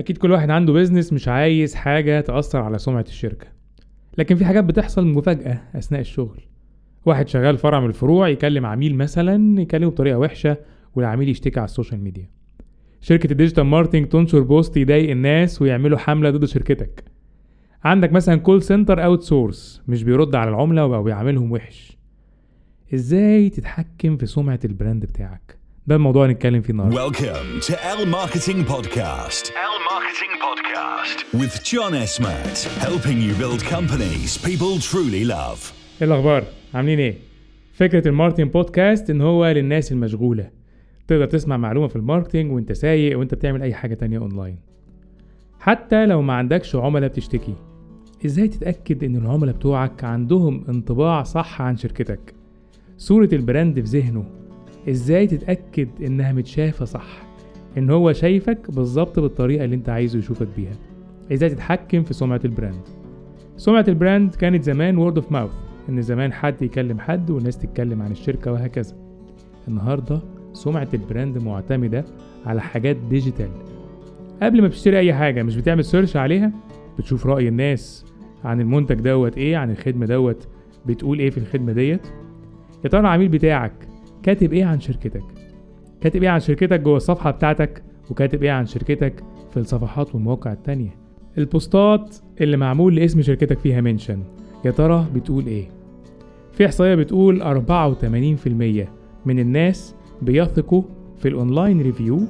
أكيد كل واحد عنده business مش عايز حاجة تأثر على سمعة الشركة. لكن في حاجات بتحصل مفاجأة أثناء الشغل. واحد شغال فرع من الفروع يكلم عميل مثلا يكلمه بطريقة وحشة والعميل يشتكي على ال social media. شركة ال digital marketing تنشر post يضايق الناس ويعملوا حملة ضد شركتك. عندك مثلا call center outsource مش بيرد على العملا أو بيعاملهم وحش. إزاي تتحكم في سمعة ال brand بتاعك؟ ده الموضوع اللي نتكلم فيه النهارده. Welcome to L Marketing Podcast. L Marketing Podcast. With John Esmat, helping you build companies people truly love. إيه الأخبار؟ عاملين إيه؟ فكرة ال marketing podcast إن هو للناس المشغولة. تقدر تسمع معلومة في ال marketing وانت سايق وانت بتعمل أي حاجة تانية أونلاين. حتى لو ما عندكش عملاء بتشتكي. إزاي تتأكد إن العملاء بتوعك عندهم انطباع صح عن شركتك؟ صورة ال brand في ذهنه. إزاي تتأكد انها متشافة صح؟ ان هو شايفك بالظبط بالطريقة اللي انت عايزه يشوفك بيها. إزاي تتحكم في سمعة ال brand؟ سمعة ال brand كانت زمان word of mouth ان زمان حد يكلم حد والناس تتكلم عن الشركة وهكذا. النهاردة سمعة ال brand معتمدة على حاجات digital قبل ما بتشتري أي حاجة مش بتعمل search عليها؟ بتشوف رأي الناس عن المنتج دوت إيه عن الخدمة دوت بتقول إيه في الخدمة ديت؟ يا ترى العميل بتاعك كاتب إيه عن شركتك؟ كاتب إيه عن شركتك جوه الصفحة بتاعتك؟ وكاتب إيه عن شركتك في الصفحات والمواقع التانية؟ ال posts اللي معمول لاسم شركتك فيها mention يا ترى بتقول إيه؟ في إحصائية بتقول 84% من الناس بيثقوا في ال online review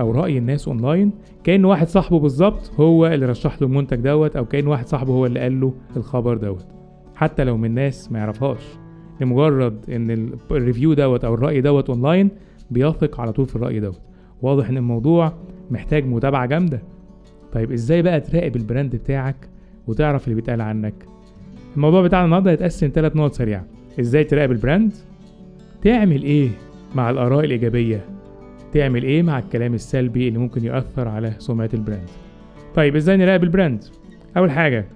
أو رأي الناس أونلاين. كأن واحد صاحبه بالظبط هو اللي رشح له المنتج دوت أو كأن واحد صاحبه هو اللي قال له الخبر دوت حتى لو من ناس ما يعرفهاش. لمجرد إن ال- ال review دوت أو الرأي دوت اونلاين بيثق على طول في الرأي دوت. واضح إن الموضوع محتاج متابعة جامدة. طيب إزاي بقى تراقب ال brand بتاعك وتعرف اللي بيتقال عنك؟ الموضوع بتاعنا النهارده هيتقسم ثلاث نقط سريعة. إزاي تراقب ال brand؟ تعمل إيه مع الآراء الإيجابية؟ تعمل إيه مع الكلام السلبي اللي ممكن يؤثر على سمعة ال brand؟ طيب إزاي نراقب ال brand؟ أول حاجة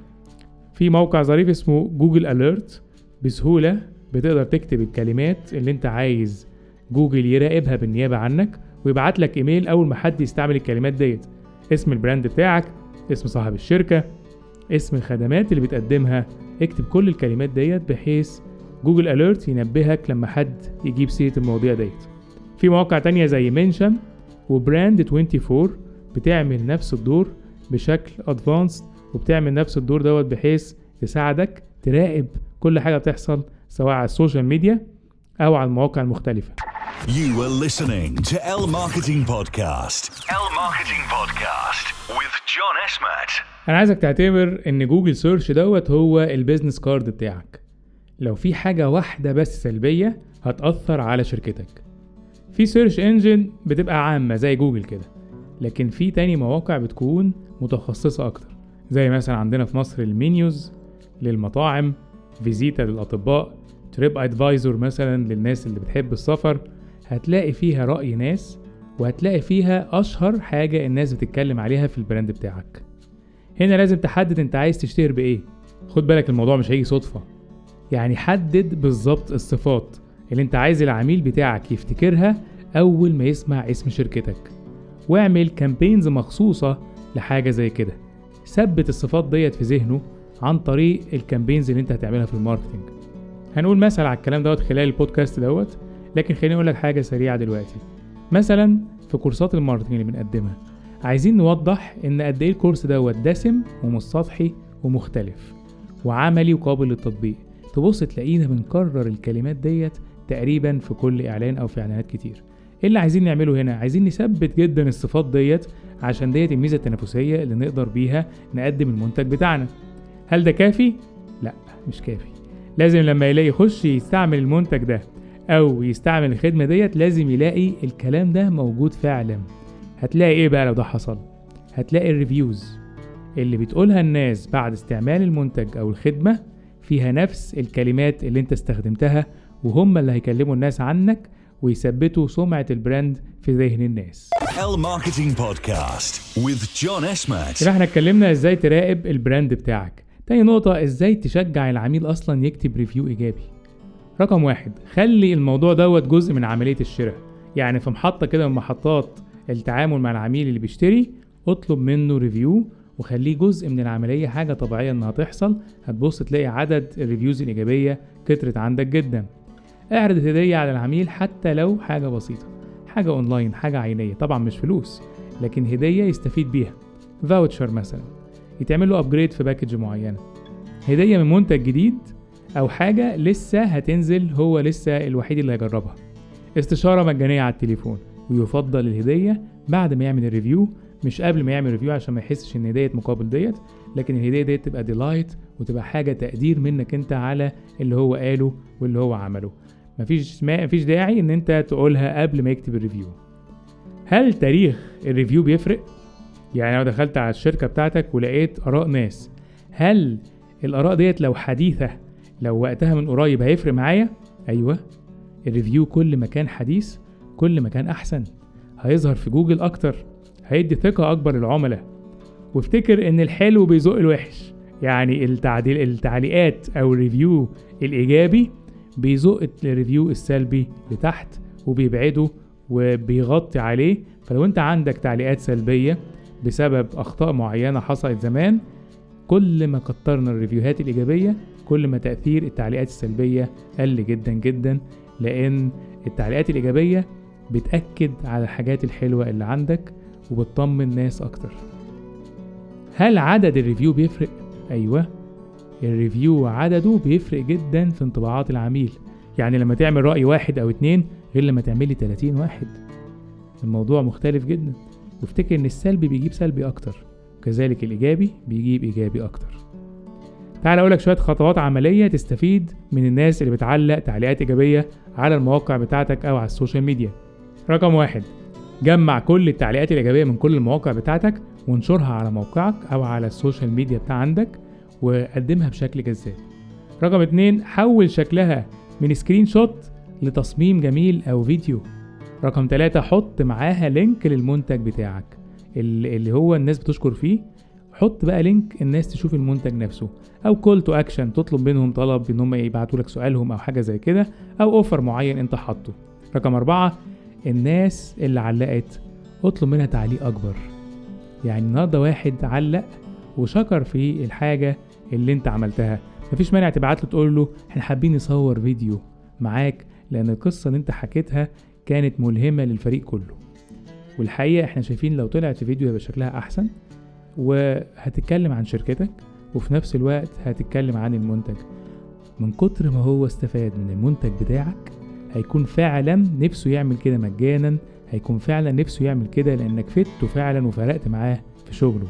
في موقع ظريف اسمه Google Alert بسهولة بتقدر تكتب الكلمات اللي انت عايز جوجل يراقبها بالنيابة عنك ويبعت لك إيميل أول ما حد يستعمل الكلمات ديت. اسم ال brand بتاعك اسم صاحب الشركة اسم الخدمات اللي بتقدمها. اكتب كل الكلمات ديت بحيث Google Alert ينبهك لما حد يجيب سيرة المواضيع ديت. في مواقع تانية زي Mention و Brand 24 بتعمل نفس الدور بشكل advanced وبتعمل نفس الدور دوت بحيث تساعدك تراقب كل حاجة بتحصل سواء على ال social media أو على المواقع المختلفة You were listening to L Marketing Podcast. L Marketing Podcast with John Esmat. أنا عايزك تعتبر إن Google search دوت هو ال business card بتاعك لو في حاجة واحدة بس سلبية هتأثر على شركتك في search engine بتبقى عامة زي جوجل كده لكن في تاني مواقع بتكون متخصصة أكتر زي مثلا عندنا في مصر Elmenus للمطاعم Vezeeta للأطباء TripAdvisor مثلا للناس اللي بتحب السفر هتلاقي فيها رأي ناس وهتلاقي فيها أشهر حاجة الناس بتتكلم عليها في ال brand بتاعك. هنا لازم تحدد أنت عايز تشتهر بإيه. خد بالك الموضوع مش هيجي صدفة. يعني حدد بالظبط الصفات اللي أنت عايز العميل بتاعك يفتكرها أول ما يسمع اسم شركتك واعمل campaigns مخصوصة لحاجة زي كده. ثبت الصفات ديت في ذهنه عن طريق ال campaigns اللي أنت هتعملها في ال marketing هنقول مثل على الكلام دوت خلال البودكاست دوت لكن خليني أقول لك حاجة سريعة دلوقتي. مثلا في كورسات ال marketing اللي بنقدمها عايزين نوضح إن قد إيه الكورس دوت دسم ومش سطحي ومختلف وعملي وقابل للتطبيق. تبص تلاقينا بنكرر الكلمات ديت تقريبا في كل إعلان أو في إعلانات كتير. إيه اللي عايزين نعمله هنا؟ عايزين نثبت جدا الصفات ديت عشان ديت الميزة التنافسية اللي نقدر بيها نقدم المنتج بتاعنا. هل ده كافي؟ لا مش كافي. لازم لما يلاقي يخش يستعمل المنتج ده أو يستعمل الخدمة ديت لازم يلاقي الكلام ده موجود فعلا. هتلاقي إيه بقى لو ده حصل؟ هتلاقي ال reviews اللي بتقولها الناس بعد استعمال المنتج أو الخدمة فيها نفس الكلمات اللي أنت استخدمتها وهم اللي هيكلموا الناس عنك ويثبتوا سمعة ال brand في ذهن الناس. With John Esmat. كده إحنا اتكلمنا إزاي تراقب ال brand بتاعك. تاني نقطة إزاي تشجع العميل أصلا يكتب review إيجابي؟ رقم واحد خلي الموضوع دوت جزء من عملية الشراء. يعني في محطة كده من محطات التعامل مع العميل اللي بيشتري اطلب منه review وخليه جزء من العملية حاجة طبيعية إنها تحصل. هتبص تلاقي عدد ال reviews الإيجابية كترت عندك جدا. اعرض هدية على العميل حتى لو حاجة بسيطة حاجة اونلاين حاجة عينية. طبعا مش فلوس لكن هدية يستفيد بيها. voucher مثلا. يتعمل له upgrade في package معينة. هدية من منتج جديد أو حاجة لسه هتنزل هو لسه الوحيد اللي هيجربها. استشارة مجانية على التليفون ويفضل الهدية بعد ما يعمل ال review مش قبل ما يعمل review عشان ما يحسش إن ديت مقابل ديت لكن الهدية ديت تبقى delight وتبقى حاجة تقدير منك أنت على اللي هو قاله واللي هو عمله. مفيش مفيش داعي إن أنت تقولها قبل ما يكتب ال review هل تاريخ ال review بيفرق؟ يعني لو دخلت على الشركة بتاعتك ولقيت آراء ناس هل الآراء ديت لو حديثة لو وقتها من قريب هيفرق معايا؟ أيوة. ال review كل ما كان حديث كل ما كان أحسن. هيظهر في جوجل أكتر هيدي ثقة أكبر للعملاء. وافتكر إن الحلو بيزق الوحش. يعني التعديل التعليقات أو ال review الإيجابي بيزق ال review السلبي لتحت وبيبعده وبيغطي عليه. فلو أنت عندك تعليقات سلبية بسبب أخطاء معينة حصلت زمان كل ما كترنا الريفيوهات الإيجابية كل ما تأثير التعليقات السلبية قل جدا جدا لأن التعليقات الإيجابية بتأكد على الحاجات الحلوة اللي عندك وبتطمن ناس أكتر. هل عدد ال review بيفرق؟ أيوة ال review عدده بيفرق جدا في انطباعات العميل. يعني لما تعمل رأي واحد أو اتنين غير لما تعمل لي 30 واحد. الموضوع مختلف جدا. وافتكر إن السلبي بيجيب سلبي أكتر وكذلك الإيجابي بيجيب إيجابي أكتر. تعال اقولك شوية خطوات عملية تستفيد من الناس اللي بتعلق تعليقات إيجابية على المواقع بتاعتك أو على السوشيال ميديا. رقم واحد جمع كل التعليقات الإيجابية من كل المواقع بتاعتك وانشرها على موقعك أو على السوشيال ميديا بتاع عندك وقدمها بشكل جذاب. رقم اتنين حول شكلها من screenshot لتصميم جميل أو فيديو. رقم ثلاثة حط معاها link للمنتج بتاعك. اللي هو الناس بتشكر فيه حط بقى link الناس تشوف المنتج نفسه. أو call to action تطلب منهم طلب إن هم يبعتوا لك سؤالهم أو حاجة زي كده أو offer معين أنت حاطه. رقم أربعة الناس اللي علقت اطلب منها تعليق أكبر. يعني النهارده واحد علق وشكر في الحاجة اللي أنت عملتها. مفيش مانع تبعت له تقول له إحنا حابين نصور فيديو معاك لأن القصة اللي أنت حكيتها كانت ملهمة للفريق كله. والحقيقة إحنا شايفين لو طلعت في فيديو هيبقى شكلها أحسن وهتتكلم عن شركتك وفي نفس الوقت هتتكلم عن المنتج. من كتر ما هو استفاد من المنتج بتاعك هيكون فعلا نفسه يعمل كده مجانا هيكون فعلا نفسه يعمل كده لأنك فدته فعلا وفرقت معاه في شغله.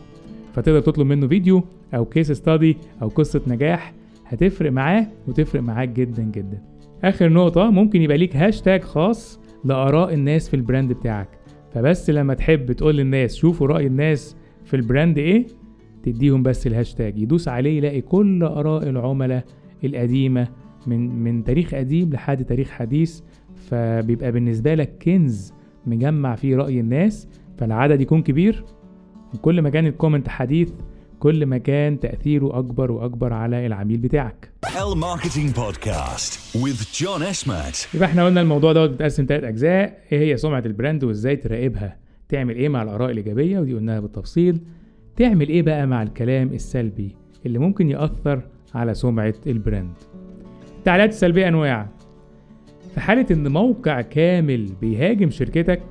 فتقدر تطلب منه فيديو أو case study أو قصة نجاح هتفرق معاه وتفرق معاك جدا جدا. آخر نقطة ممكن يبقى ليك هاشتاج خاص لآراء الناس في ال brand بتاعك. فبس لما تحب تقول للناس شوفوا رأي الناس في ال brand إيه تديهم بس الهاشتاج. يدوس عليه يلاقي كل آراء العملاء القديمة من من تاريخ قديم لحد تاريخ حديث. فبيبقى بالنسبة لك كنز مجمع فيه رأي الناس فالعدد يكون كبير. وكل ما كان ال comment حديث كل ما كان تأثيره أكبر وأكبر على العميل بتاعك. ال Marketing Podcast with John Esmat. يبقى إحنا قلنا الموضوع دوت بيتقسم تلات أجزاء. إيه هي سمعة ال brand وإزاي تراقبها؟ تعمل إيه مع الآراء الإيجابية؟ ودي قلناها بالتفصيل. تعمل إيه بقى مع الكلام السلبي اللي ممكن يأثر على سمعة البراند؟ التعليقات السلبية أنواع. في حالة إن موقع كامل بيهاجم شركتك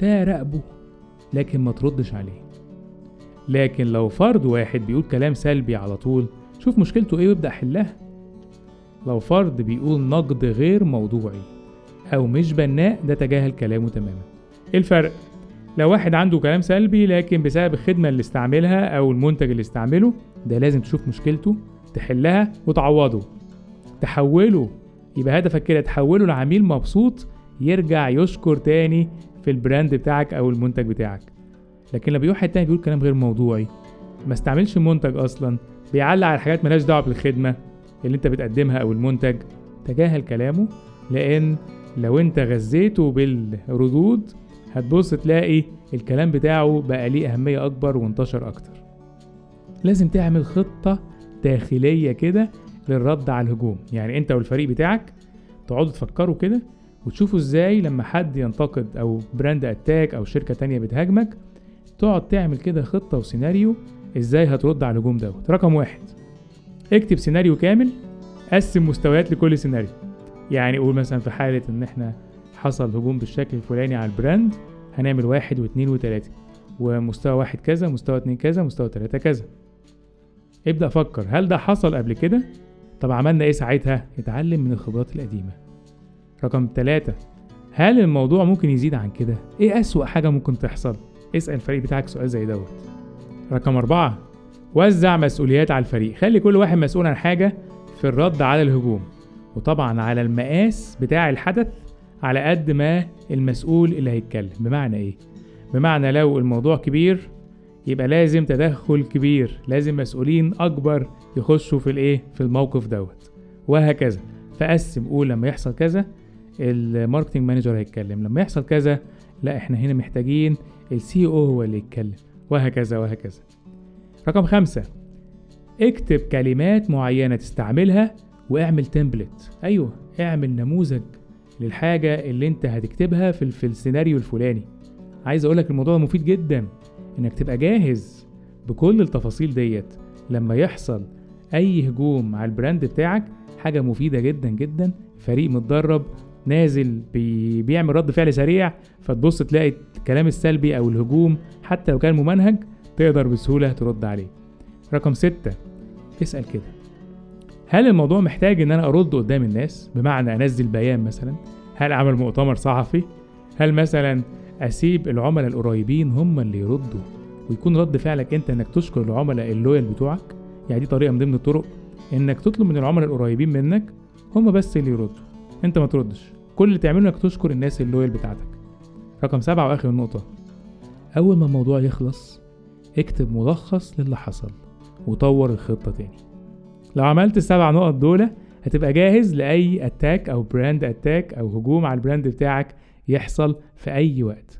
ده راقبه لكن ما تردش عليه. لكن لو فرد واحد بيقول كلام سلبي على طول شوف مشكلته إيه وابدأ حلها. لو فرد بيقول نقد غير موضوعي أو مش بناء ده تجاهل كلامه تماما. إيه الفرق؟ لو واحد عنده كلام سلبي لكن بسبب الخدمة اللي استعملها أو المنتج اللي استعمله ده لازم تشوف مشكلته تحلها وتعوضه. تحوله يبقى هدفك كده تحوله لعميل مبسوط يرجع يشكر تاني في البراند بتاعك أو المنتج بتاعك. لكن لما بيقول حد تاني بيقول كلام غير موضوعي. ما استعملش المنتج أصلا. بيعلق على حاجات ملهاش دعوة بالخدمة اللي أنت بتقدمها أو المنتج. تجاهل كلامه لأن لو أنت غذيته بالردود هتبص تلاقي الكلام بتاعه بقى ليه أهمية أكبر وانتشر أكتر. لازم تعمل خطة داخلية كده للرد على الهجوم. يعني أنت والفريق بتاعك تقعدوا تفكروا كده وتشوفوا إزاي لما حد ينتقد أو brand attack أو شركة تانية بتهاجمك تقعد تعمل كده خطة وسيناريو إزاي هترد على الهجوم دوت؟ رقم واحد. اكتب سيناريو كامل قسم مستويات لكل سيناريو. يعني قول مثلا في حالة إن إحنا حصل هجوم بالشكل الفلاني على البراند هنعمل واحد واثنين وتلاتة ومستوى واحد كذا مستوى اتنين كذا مستوى تلاتة كذا. ابدأ فكر هل ده حصل قبل كده؟ طب عملنا إيه ساعتها؟ اتعلم من الخبرات القديمة. رقم تلاتة. هل الموضوع ممكن يزيد عن كده؟ إيه أسوأ حاجة ممكن تحصل؟ اسأل الفريق بتاعك سؤال زي دوت. رقم أربعة وزع مسؤوليات على الفريق. خلي كل واحد مسؤول عن حاجة في الرد على الهجوم. وطبعا على المقاس بتاع الحدث على قد ما المسؤول اللي هيتكلم. بمعنى إيه؟ بمعنى لو الموضوع كبير يبقى لازم تدخل كبير. لازم مسؤولين أكبر يخشوا في الإيه؟ في الموقف دوت. وهكذا. فقسم قول لما يحصل كذا ال marketing manager هيتكلم. لما يحصل كذا لا إحنا هنا محتاجين ال CEO هو اللي يتكلم وهكذا وهكذا. رقم خمسة اكتب كلمات معينة تستعملها واعمل template أيوه اعمل نموذج للحاجة اللي أنت هتكتبها في, في السيناريو الفلاني. عايز اقولك الموضوع مفيد جدا إنك تبقى جاهز بكل التفاصيل ديت. لما يحصل أي هجوم على ال brand بتاعك حاجة مفيدة جدا جدا. فريق متدرب نازل بي بيعمل رد فعل سريع فتبص تلاقي الكلام السلبي أو الهجوم حتى لو كان ممنهج تقدر بسهولة ترد عليه. رقم ستة اسأل كده. هل الموضوع محتاج إن أنا أرد قدام الناس؟ بمعنى أنزل بيان مثلا. هل أعمل مؤتمر صحفي؟ هل مثلا أسيب العملاء القريبين هم اللي يردوا؟ ويكون رد فعلك أنت إنك تشكر العملاء اللويال بتوعك؟ يعني دي طريقة من ضمن الطرق. إنك تطلب من العملاء القريبين منك هم بس اللي يردوا. أنت ما تردش. كل اللي تعمله إنك تشكر الناس ال loyal بتاعتك. رقم سبعة وآخر نقطة أول ما الموضوع يخلص اكتب ملخص للي حصل وطور الخطة تاني لو عملت السبع نقط دول هتبقى جاهز لأي attack أو brand attack أو هجوم على ال brand بتاعك يحصل في أي وقت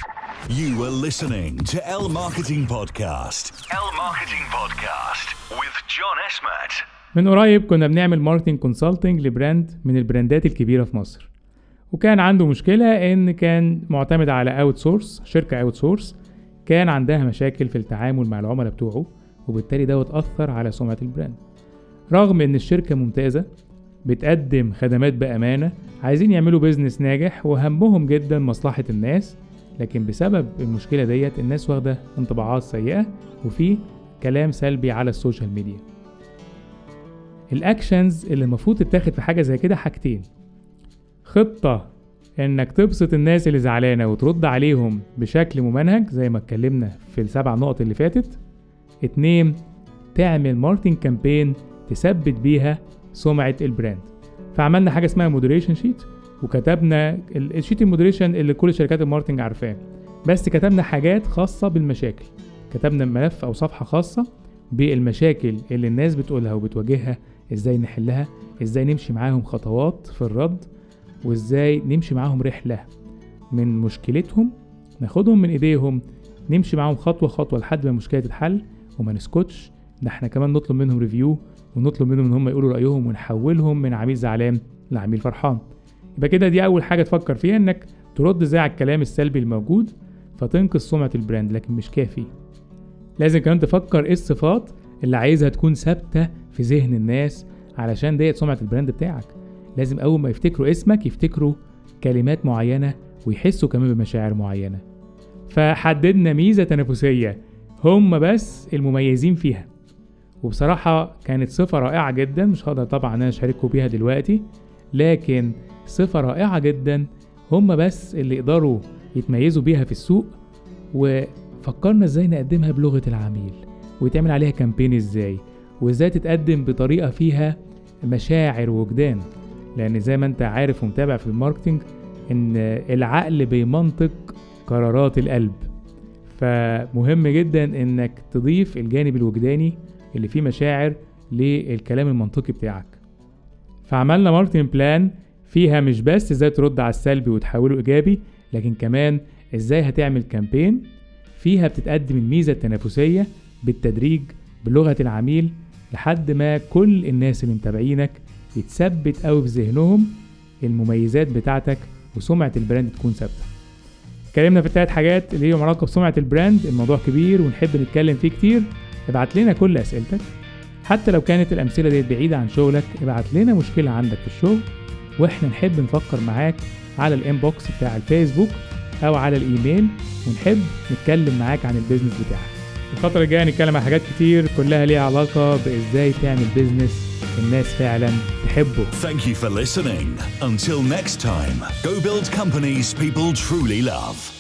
You were listening to El Marketing Podcast. El Marketing Podcast with John Esmat. من قريب كنا بنعمل marketing consulting ل brand من البراندات الكبيرة في مصر وكان عنده مشكلة إن كان معتمد على outsource شركة outsource كان عندها مشاكل في التعامل مع العملاء بتوعه وبالتالي دوت أثر على سمعة ال brand. رغم إن الشركة ممتازة بتقدم خدمات بأمانة عايزين يعملوا business ناجح وهمهم جدا مصلحة الناس لكن بسبب المشكلة ديت الناس واخدة انطباعات سيئة وفي كلام سلبي على ال social media. ال actions اللي المفروض تتاخد في حاجة زي كده حاجتين. خطة إنك تبسط الناس اللي زعلانة وترد عليهم بشكل ممنهج زي ما اتكلمنا في السبع نقط اللي فاتت. اتنين تعمل marketing campaign تثبت بيها سمعة ال brand فعملنا حاجة اسمها moderation sheet وكتبنا ال- ال sheet ال moderation اللي كل شركات ال marketing عارفاه بس كتبنا حاجات خاصة بالمشاكل. كتبنا ملف أو صفحة خاصة بالمشاكل اللي الناس بتقولها وبتواجهها إزاي نحلها إزاي نمشي معاهم خطوات في الرد. وإزاي نمشي معاهم رحلة من مشكلتهم ناخدهم من إيديهم نمشي معاهم خطوة خطوة لحد ما المشكلة تتحل وما نسكتش. ده إحنا كمان نطلب منهم ريفيو ونطلب منهم إن هم يقولوا رأيهم ونحولهم من عميل زعلان لعميل فرحان. يبقى كده دي أول حاجة تفكر فيها إنك ترد إزاي على الكلام السلبي الموجود فتنقذ سمعة ال brand لكن مش كافي. لازم كمان تفكر إيه الصفات اللي عايزها تكون ثابتة في ذهن الناس علشان ديت سمعة ال brand بتاعك. لازم أول ما يفتكروا اسمك يفتكروا كلمات معينة ويحسوا كمان بمشاعر معينة. فحددنا ميزة تنافسية هم بس المميزين فيها. وبصراحة كانت صفة رائعة جدا مش هقدر طبعا أنا أشارككم بيها دلوقتي لكن صفة رائعة جدا هم بس اللي يقدروا يتميزوا بيها في السوق. وفكرنا إزاي نقدمها بلغة العميل ويتعمل عليها كامبين إزاي وإزاي تتقدم بطريقة فيها مشاعر وجدان لأن زي ما أنت عارف ومتابع في الماركتينج إن العقل بيمنطق قرارات القلب. فمهم جدا إنك تضيف الجانب الوجداني اللي فيه مشاعر للكلام المنطقي بتاعك. فعملنا marketing plan فيها مش بس إزاي ترد على السلبي وتحوله إيجابي لكن كمان إزاي هتعمل campaign فيها بتتقدم الميزة التنافسية بالتدريج بلغة العميل لحد ما كل الناس اللي متابعينك يتثبت قوي في ذهنهم المميزات بتاعتك وسمعة ال brand تكون ثابتة. اتكلمنا في التلات حاجات اللي هي علاقة بسمعة ال brand الموضوع كبير ونحب نتكلم فيه كتير. ابعت لنا كل أسئلتك. حتى لو كانت الأمثلة ديت بعيدة عن شغلك ابعت لنا مشكلة عندك في الشغل وإحنا نحب نفكر معاك على ال inbox بتاع الفيسبوك أو على الإيميل ونحب نتكلم معاك عن ال business بتاعك. الفترة الجاية هنتكلم عن حاجات كتير كلها ليها علاقة بإزاي تعمل business الناس فعلا تحبه Thank you for listening. Until next time, go build companies people truly love.